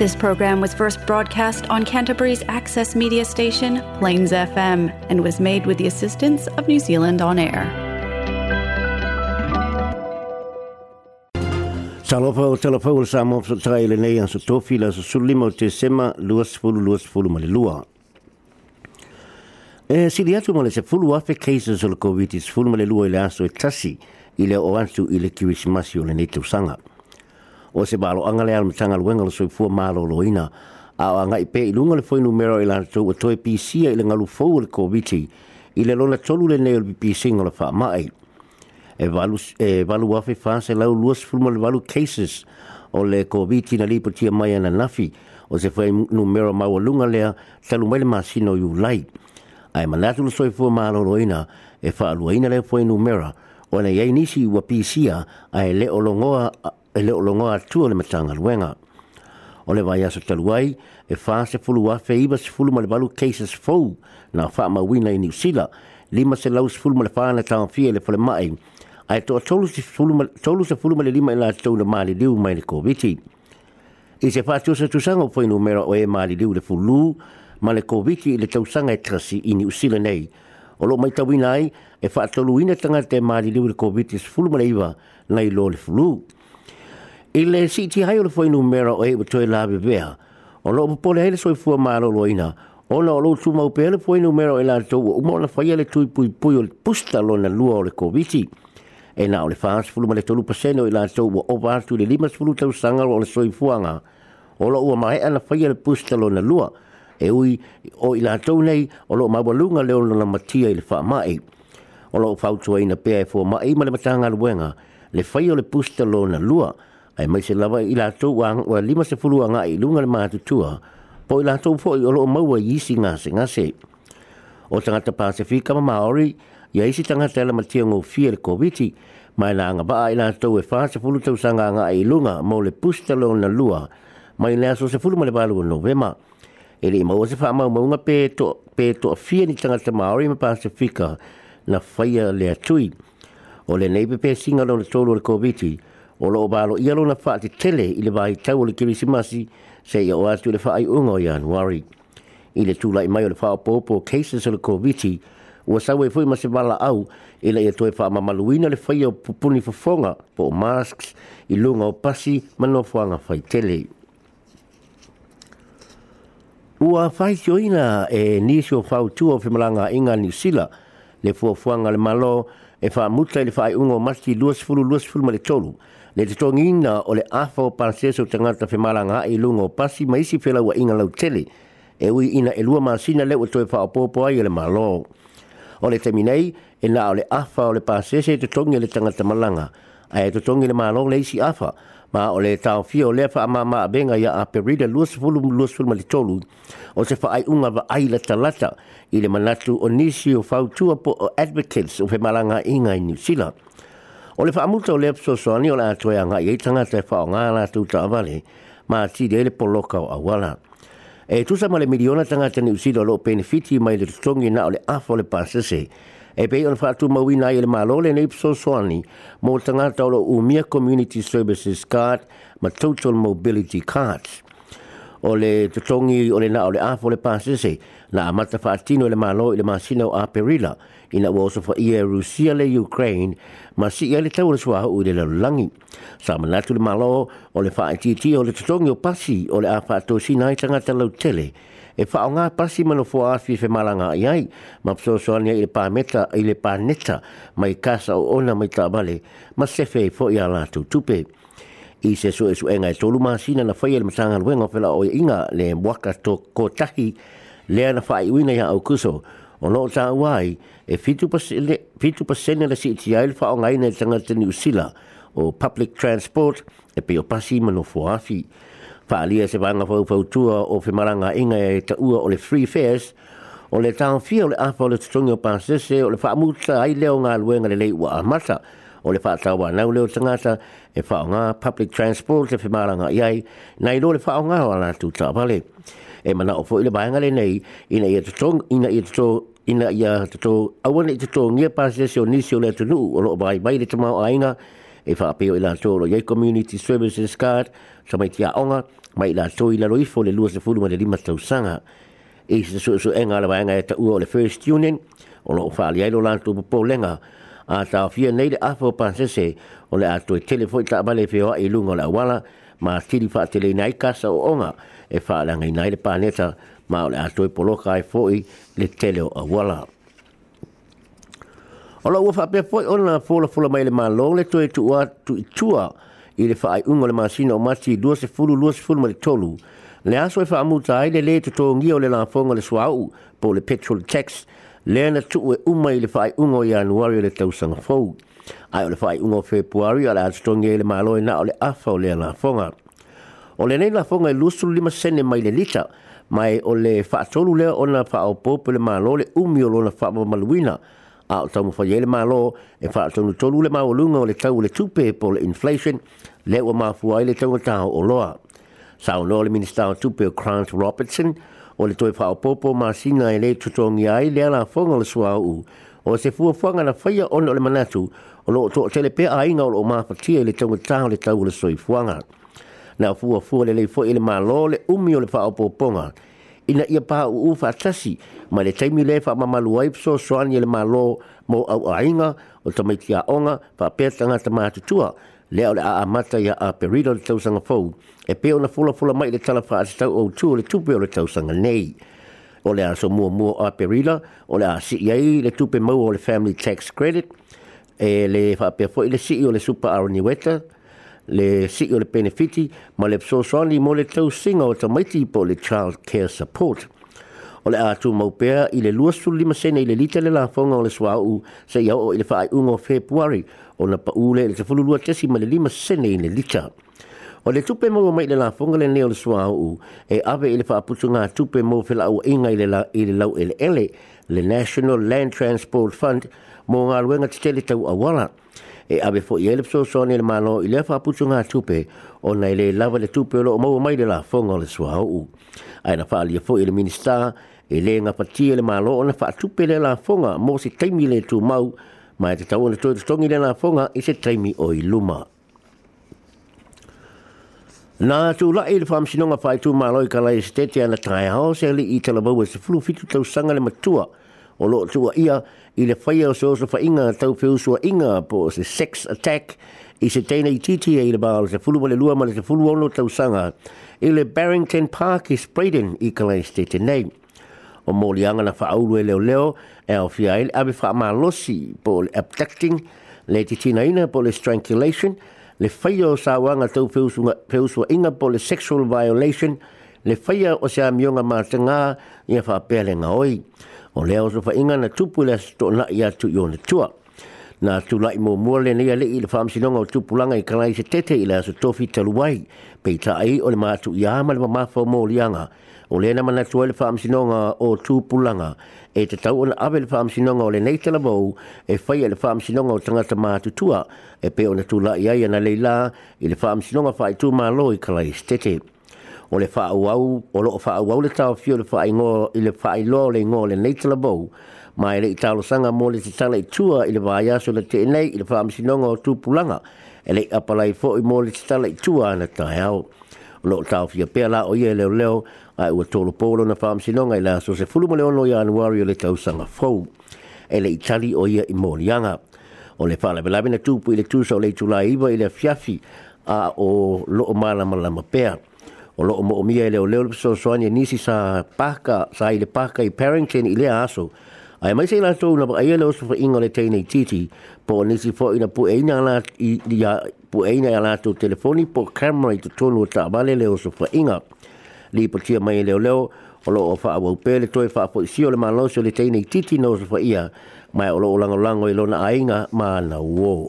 This program was first broadcast on Canterbury's access media station, Plains FM, and was made with the assistance of New Zealand On Air. Talofa o talofa o sa mofsa trai le nei ansa tofi la sa sulima o te sema luas fulu luas fulu male lua. E sili atu male se fulu afe cases o le COVID-19 fulu male lua i aso e tasi i o ansu i le o le nei tausanga. sanga. o se balo anga le alma tanga luenga lo soifua malo loina a anga ipe i le foi numero i lana tau atoe PC i le ngalu fau le COVID i le lona tolu le neo le PC ngol le mai e valu, e valu wafi faa se lau luas fulma le valu cases o le COVID na li tia mai ana nafi o se foi numero maua lunga lea talu mai le masino i ulai ai manatu le soifua malo loina e faa lua ina le foi numero o na yei nisi wa PC a e le olongoa e leo longo atua le matanga luenga. O le vai aso taluai e faa se fulu wafe iwa se fulu ma le balu cases fou na faa ma wina i New Zealand lima se lau se fulu ma le faa na tawa fie le fole mai. Ai toa tolu se fulu ma le lima i e la tau na maali liu mai le covid I se faa tiosa tusanga o poinu mera o e maali liu le fulu ma le COVID-19 le tausanga e trasi i New Zealand nei. O lo mai tawina e faa tolu ina tanga te maali liu le covid se fulu ma le iwa na i Le fulu. I le si ti hai o le whainu mera o hewa toi lawe beha. O lo pole hele soi fua maa lo ina. O na o lo tu mau pe hele whainu mera o e la tau o umo na whaia le tui pui pui o le pusta lo na lua o le koviti. E na o le whaas fulu ma le tolu paseno i e la tau o o vātu le limas fulu tau sanga o le soi fuanga. O lo ua mahe ana whaia le pusta lo na lua. E ui o i la tau nei o lo mawalunga leo na matia i le wha mai. O lo fautua ina pe e fua mai ma le matanga luenga le whaia o le pusta lo na lua. O lo ai mai se lava i la tou ang o lima se fulu anga i lunga le mahatu tua, po i la tou fo i olo o maua i singa ngase ngase. O tangata Pasifika ma Maori, i isi tanga ele matia ngou fia le koviti, mai la anga baa i la tou e fase fulu tau sanga anga i lunga mo le pusta leo na lua, mai le aso se fulu ma le balu o novema. E le imaua se faa mau maunga pe to, pe to a fia ni tangata Maori ma Pasifika na faya le atui. O le neipe pe singa lo na tolu le koviti, o loo balo ia lona faa te tele i le vai tau o le kirisimasi se ia o atu le faa ai unga o januari. I le tūla i mai o le faa opopo cases o le COVID-19 ua sawe fui ma se wala au e la ia toe faa mamaluina le faya o pupuni fafonga po o masks i lunga o pasi ma no fuanga fai tele. Ua fai ina e nisio fau tua fi malanga inga ni sila le fuafuanga le malo e faa muta le faa i ungo masi luas fulu ma le tolu le te tongina o le afo pasese o te ngata whemaranga i lungo pasi maisi whela wa inga lau tele e wi ina e lua masina le o fa wha opopo ai le malo. O le teminei e na o le afa o le pasese te tongi le tangata malanga ai e te tongi le malo le isi afa ma o le tau fio o le afa a mama benga ya a perida lua lus lua sefulu ma le tolu o se ai unga va ai la talata i le manatu o nisi o fautua po o advocates o whemaranga inga i New Zealand. O le whaamuta o le apso soani o la atoe anga i eitanga te whao ngā la tūta awale, ma ti de le poloka o awala. E tūsa ma le miliona tanga tani usido lo pene fiti mai le tutongi na o le afo le pasese, e pe on whaatu mawina i e le malole le ipso soani mo tanga taulo umia community services card ma total mobility cards o le totongi o le na o le afo le pasese na amata faatino le malo i le masina o aperila ina ua oso faia e rusia le ukraine ma sii ai le tau le suahuu i le lalolagi sa manatu le malo o le faaitiitia o le totogi o pasi o le a faatosina ai tagata lautele e faaaogā pasi ma nofoa afi fe malaga ai ai ma posoasoani ai i le pameta i le paneta mai kasa oona mai taavale ma sefe ai foʻi a latou tupe i se so e enga solo tolu masina na whai el masanga luenga o e inga le mwaka to tahi le na fai uina ia au kuso o no sa wai e fitu pasene le siti ya aile wha o ngaina e tanga ni usila o public transport e o pasi mano fuafi whaalia se vanga fo pautua o fe maranga inga e ta u o le free fares o le tāwhia o le apa o le tutungi o pāsese o le muta ai leo ngā luenga le leiwa a masa o le whaatau wa nau leo tangata e whaonga public transport e whimaranga iai nei lo le whaonga o ala tu tāpale. E mana o fwoi le bāinga le nei ina ia tatong ina ia tatong ina ia tato awane ia tato ngia pasia seo nisi o lea tunu o loo bai bai le tamau ainga e whaapeo i la tō lo yei community services card sa mai tia onga mai i la tō i la loifo le lua se fulu ma le lima tau sanga e se su su enga la bai ngai e ta ua o le first union o loo whaali ailo la tō popo lenga a tau fia nei le afo pansese o le ato e telefo i tāpa le whewa i lungo la wala ma tiri wha te lei nei kasa o onga e wha langa i nei le pāneta ma o le ato e poloka ai fōi le teleo a wala. O la ua whapea fōi o na fōla fōla mai le malo le toe tu ua tu i tua i le whaai ungo le masina o mati lua se fulu lua se fulu ma le tolu le aso e wha amuta ai le le te tō ngio le la fōngo le suau po le petrol tax Lena na tu e umai le fai ungo i anuari le tau sanga fau. Ai o le fai ungo februari ala atatongi e le maloi na o le afa o le fonga. O le nei lafonga e lusu lima sene mai le lita, mai o le fatolu lea o na fa'aopopo le malo le umi o lona fa'amamaluina, a o tamu fa'i e le malo e fa'atonu tolu le maolunga o le tau le tupe po le inflation, le o mafuai le tau o loa. Sa o le minister o tupe o Grant Robertson, o le toi whaopopo ma sina e le tutongi ai le ala fonga le sua u. O se fua fanga na whaia ona le manatu o lo to tele pe ai nga o lo mafatia le tango tāho le tau le sui fuanga. Na fua fua le leifo ele ma lo le umi o le whaopoponga. Ina ia paha u ufa atasi ma le taimi le wha mamalu waipso soani ele ma lo mo au ainga o tamaiti a onga wha pētanga tamatutua. Ina le ole a amata ia a perido le tausanga fau, e peo na fula fula mai le tala wha ati tau au tua le tupe o le tausanga nei. O le aso mua mua a perila, o le a si iai e le tupe mau o le family tax credit, e le whapea fo i le si e o le super aroni weta, le si e o le benefiti, ma le pso soani mo le tausinga o ta maiti po le child care support o a atu mau pea i le lua sulu lima sene i le lita le lafonga o le swa au sa i au i le whaai ungo februari o na pa ule le tafulu lua tesi ma le lima sene i le lita. O le tupe mau mai le lafonga le neo le swa au e ave i le whaaputu ngā tupe mau whila au inga i la, i le lau ele ele le National Land Transport Fund mō ngā ruenga te tele tau awala e ave fo ile so so ni le malo ile fa putu nga tupe o nei le lava le tupe lo mo mai le la fo nga le swa u ai na fa ali fo ile minista e le nga pati le malo o na fa tupe le la fo nga mo si taimi le tu mau mai te tau ona tu te tongi le la fo nga i se taimi o i luma Nā tū la e le whaam sinonga whai tū mā loi ka lai e stete ana tāia hao se li i tala bau e se fulu fitu tau sanga le matua. Nā o lo tua ia i le whaia so so wha inga tau so inga po se sex attack i se teina i titi e i le baal se fulu male lua male se fulu ono tau sanga i le Barrington Park i spreading i kalai stete nei o anga na whaaulu e leo leo e o fia e abe wha losi po le abducting le na ina po le strangulation le whaia o wanga tau whiusua inga po le sexual violation le whaia o se amionga tanga i a whaapele ngā oi. o leo so fa inga na tupu le to na ia tu yo na tua na tu lai mo mo le ne le i le fam sino o tupu langa i kana i se tete i le so tofi talu ai pe ta ai o le ma tu ia ma le ma fa mo li anga o le na mana tua le fam sino o tupu langa e te tau ona ave le fam sino o le nei te lavou e fai le fam sino o tanga ta ma tu tua e pe ona tu lai ai na leila i le fam sino fa i tu ma lo i kana i se tete o le fa au o loo fa au le tau fio le fa ingo i le fa i lo le ingo le nei tala bau ma ele i tau sanga mo le te tala i tua i le vaia so le te nei i le fa amsinonga o tu ele i apalai fo i mo le te tala i tua na tai au o loo tau fio pe la o ye le leo ai ua tolo polo na fa amsinonga i la so se fulu mo le ono i anuari o le tau sanga fo ele i tali o ye i mo lianga o le fala belabina tupu i le tusa o le tula iwa i le fiafi a o loo o mala mala mapea o lo mo mi ele o e le so so ani e ni si sa paka sa ile paka i parenting ile aso ai mai sei la e so na ai ele so fo ingole te nei titi po ni si fo ina pu ina la i dia pu ina la to telefoni po camera i to tonu ta vale le so fo inga li po tia mai le le o lo fa o pele toi fa po si o le malo so le te nei titi no so fo ia mai o lo lango lango i lo na ainga ma na wo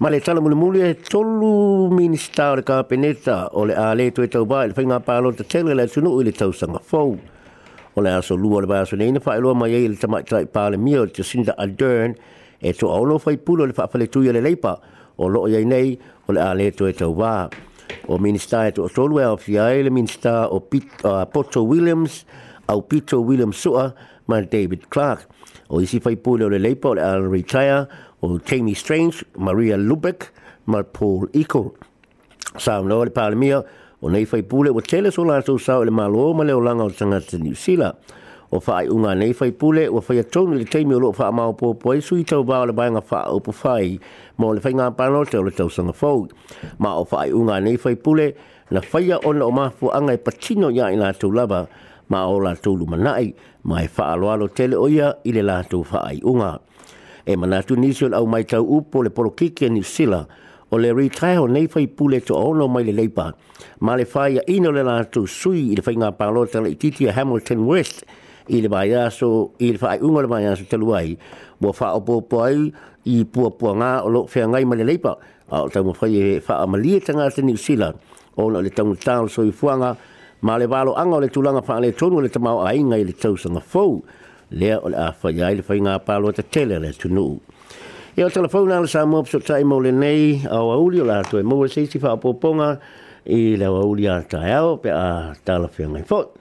Ma le tala mulu mulu e tolu minista o le kapeneta o le ale tue tau ba ele whainga pālo te tele le tunu ui le tau sanga fau. O le aso lua le baso ne ina whaelua mai ei le tamai tlai pāle mia o te sinda adern e to aolo fai pulo le whaapale tuia le leipa o loo iei nei o le ale tue tau ba. O minista e to tolu e awhi ai le minista o Poto Williams au Pito Williams sua ma David Clark o isi fai pulo le leipa o le ale retire og Jamie Strange, Maria Lubeck, Marpol Iko. Sa no le pale mia, o nei fai pule o tele so så sa o le malo ma le o langa o sanga te New Zealand. O fai unga nei fai pule o fai atonu le teimi o lo faa mao po po e sui ba bao le bainga faa o po fai mo le fai ngā pano te o le tau sanga fau. Ma o fai unga nei fai pule na fai a ona o mafu anga e patino ya ina lātou lava ma o lātou lumanai ma e faa aloalo tele o ia ile la to faa i unga. e manatu nisi au mai tau upo le polo kike ni sila o le retire o nei fai pule to ono mai le leipa ma le fai a ino le lātu sui i le fai ngā pālota le titi a Hamilton West i le mai aso i le fai unga le mai aso te luai mo fai o popo ai i pua pua ngā o lo fia ngai mai le leipa a o tau mawhai e fai a malie tanga te ni sila o na le tangu tāo soi fuanga ma le valo anga o le tulanga fai le tonu le tamau a inga i le tausanga fau le o le a whai ai le whainga pālo te tele le tunu. E o telefona ala sa mōpso tai mo le nei au auli o la atu e mō e seisi wha apoponga i le au auli a tae au pe a tala whiangai fōt.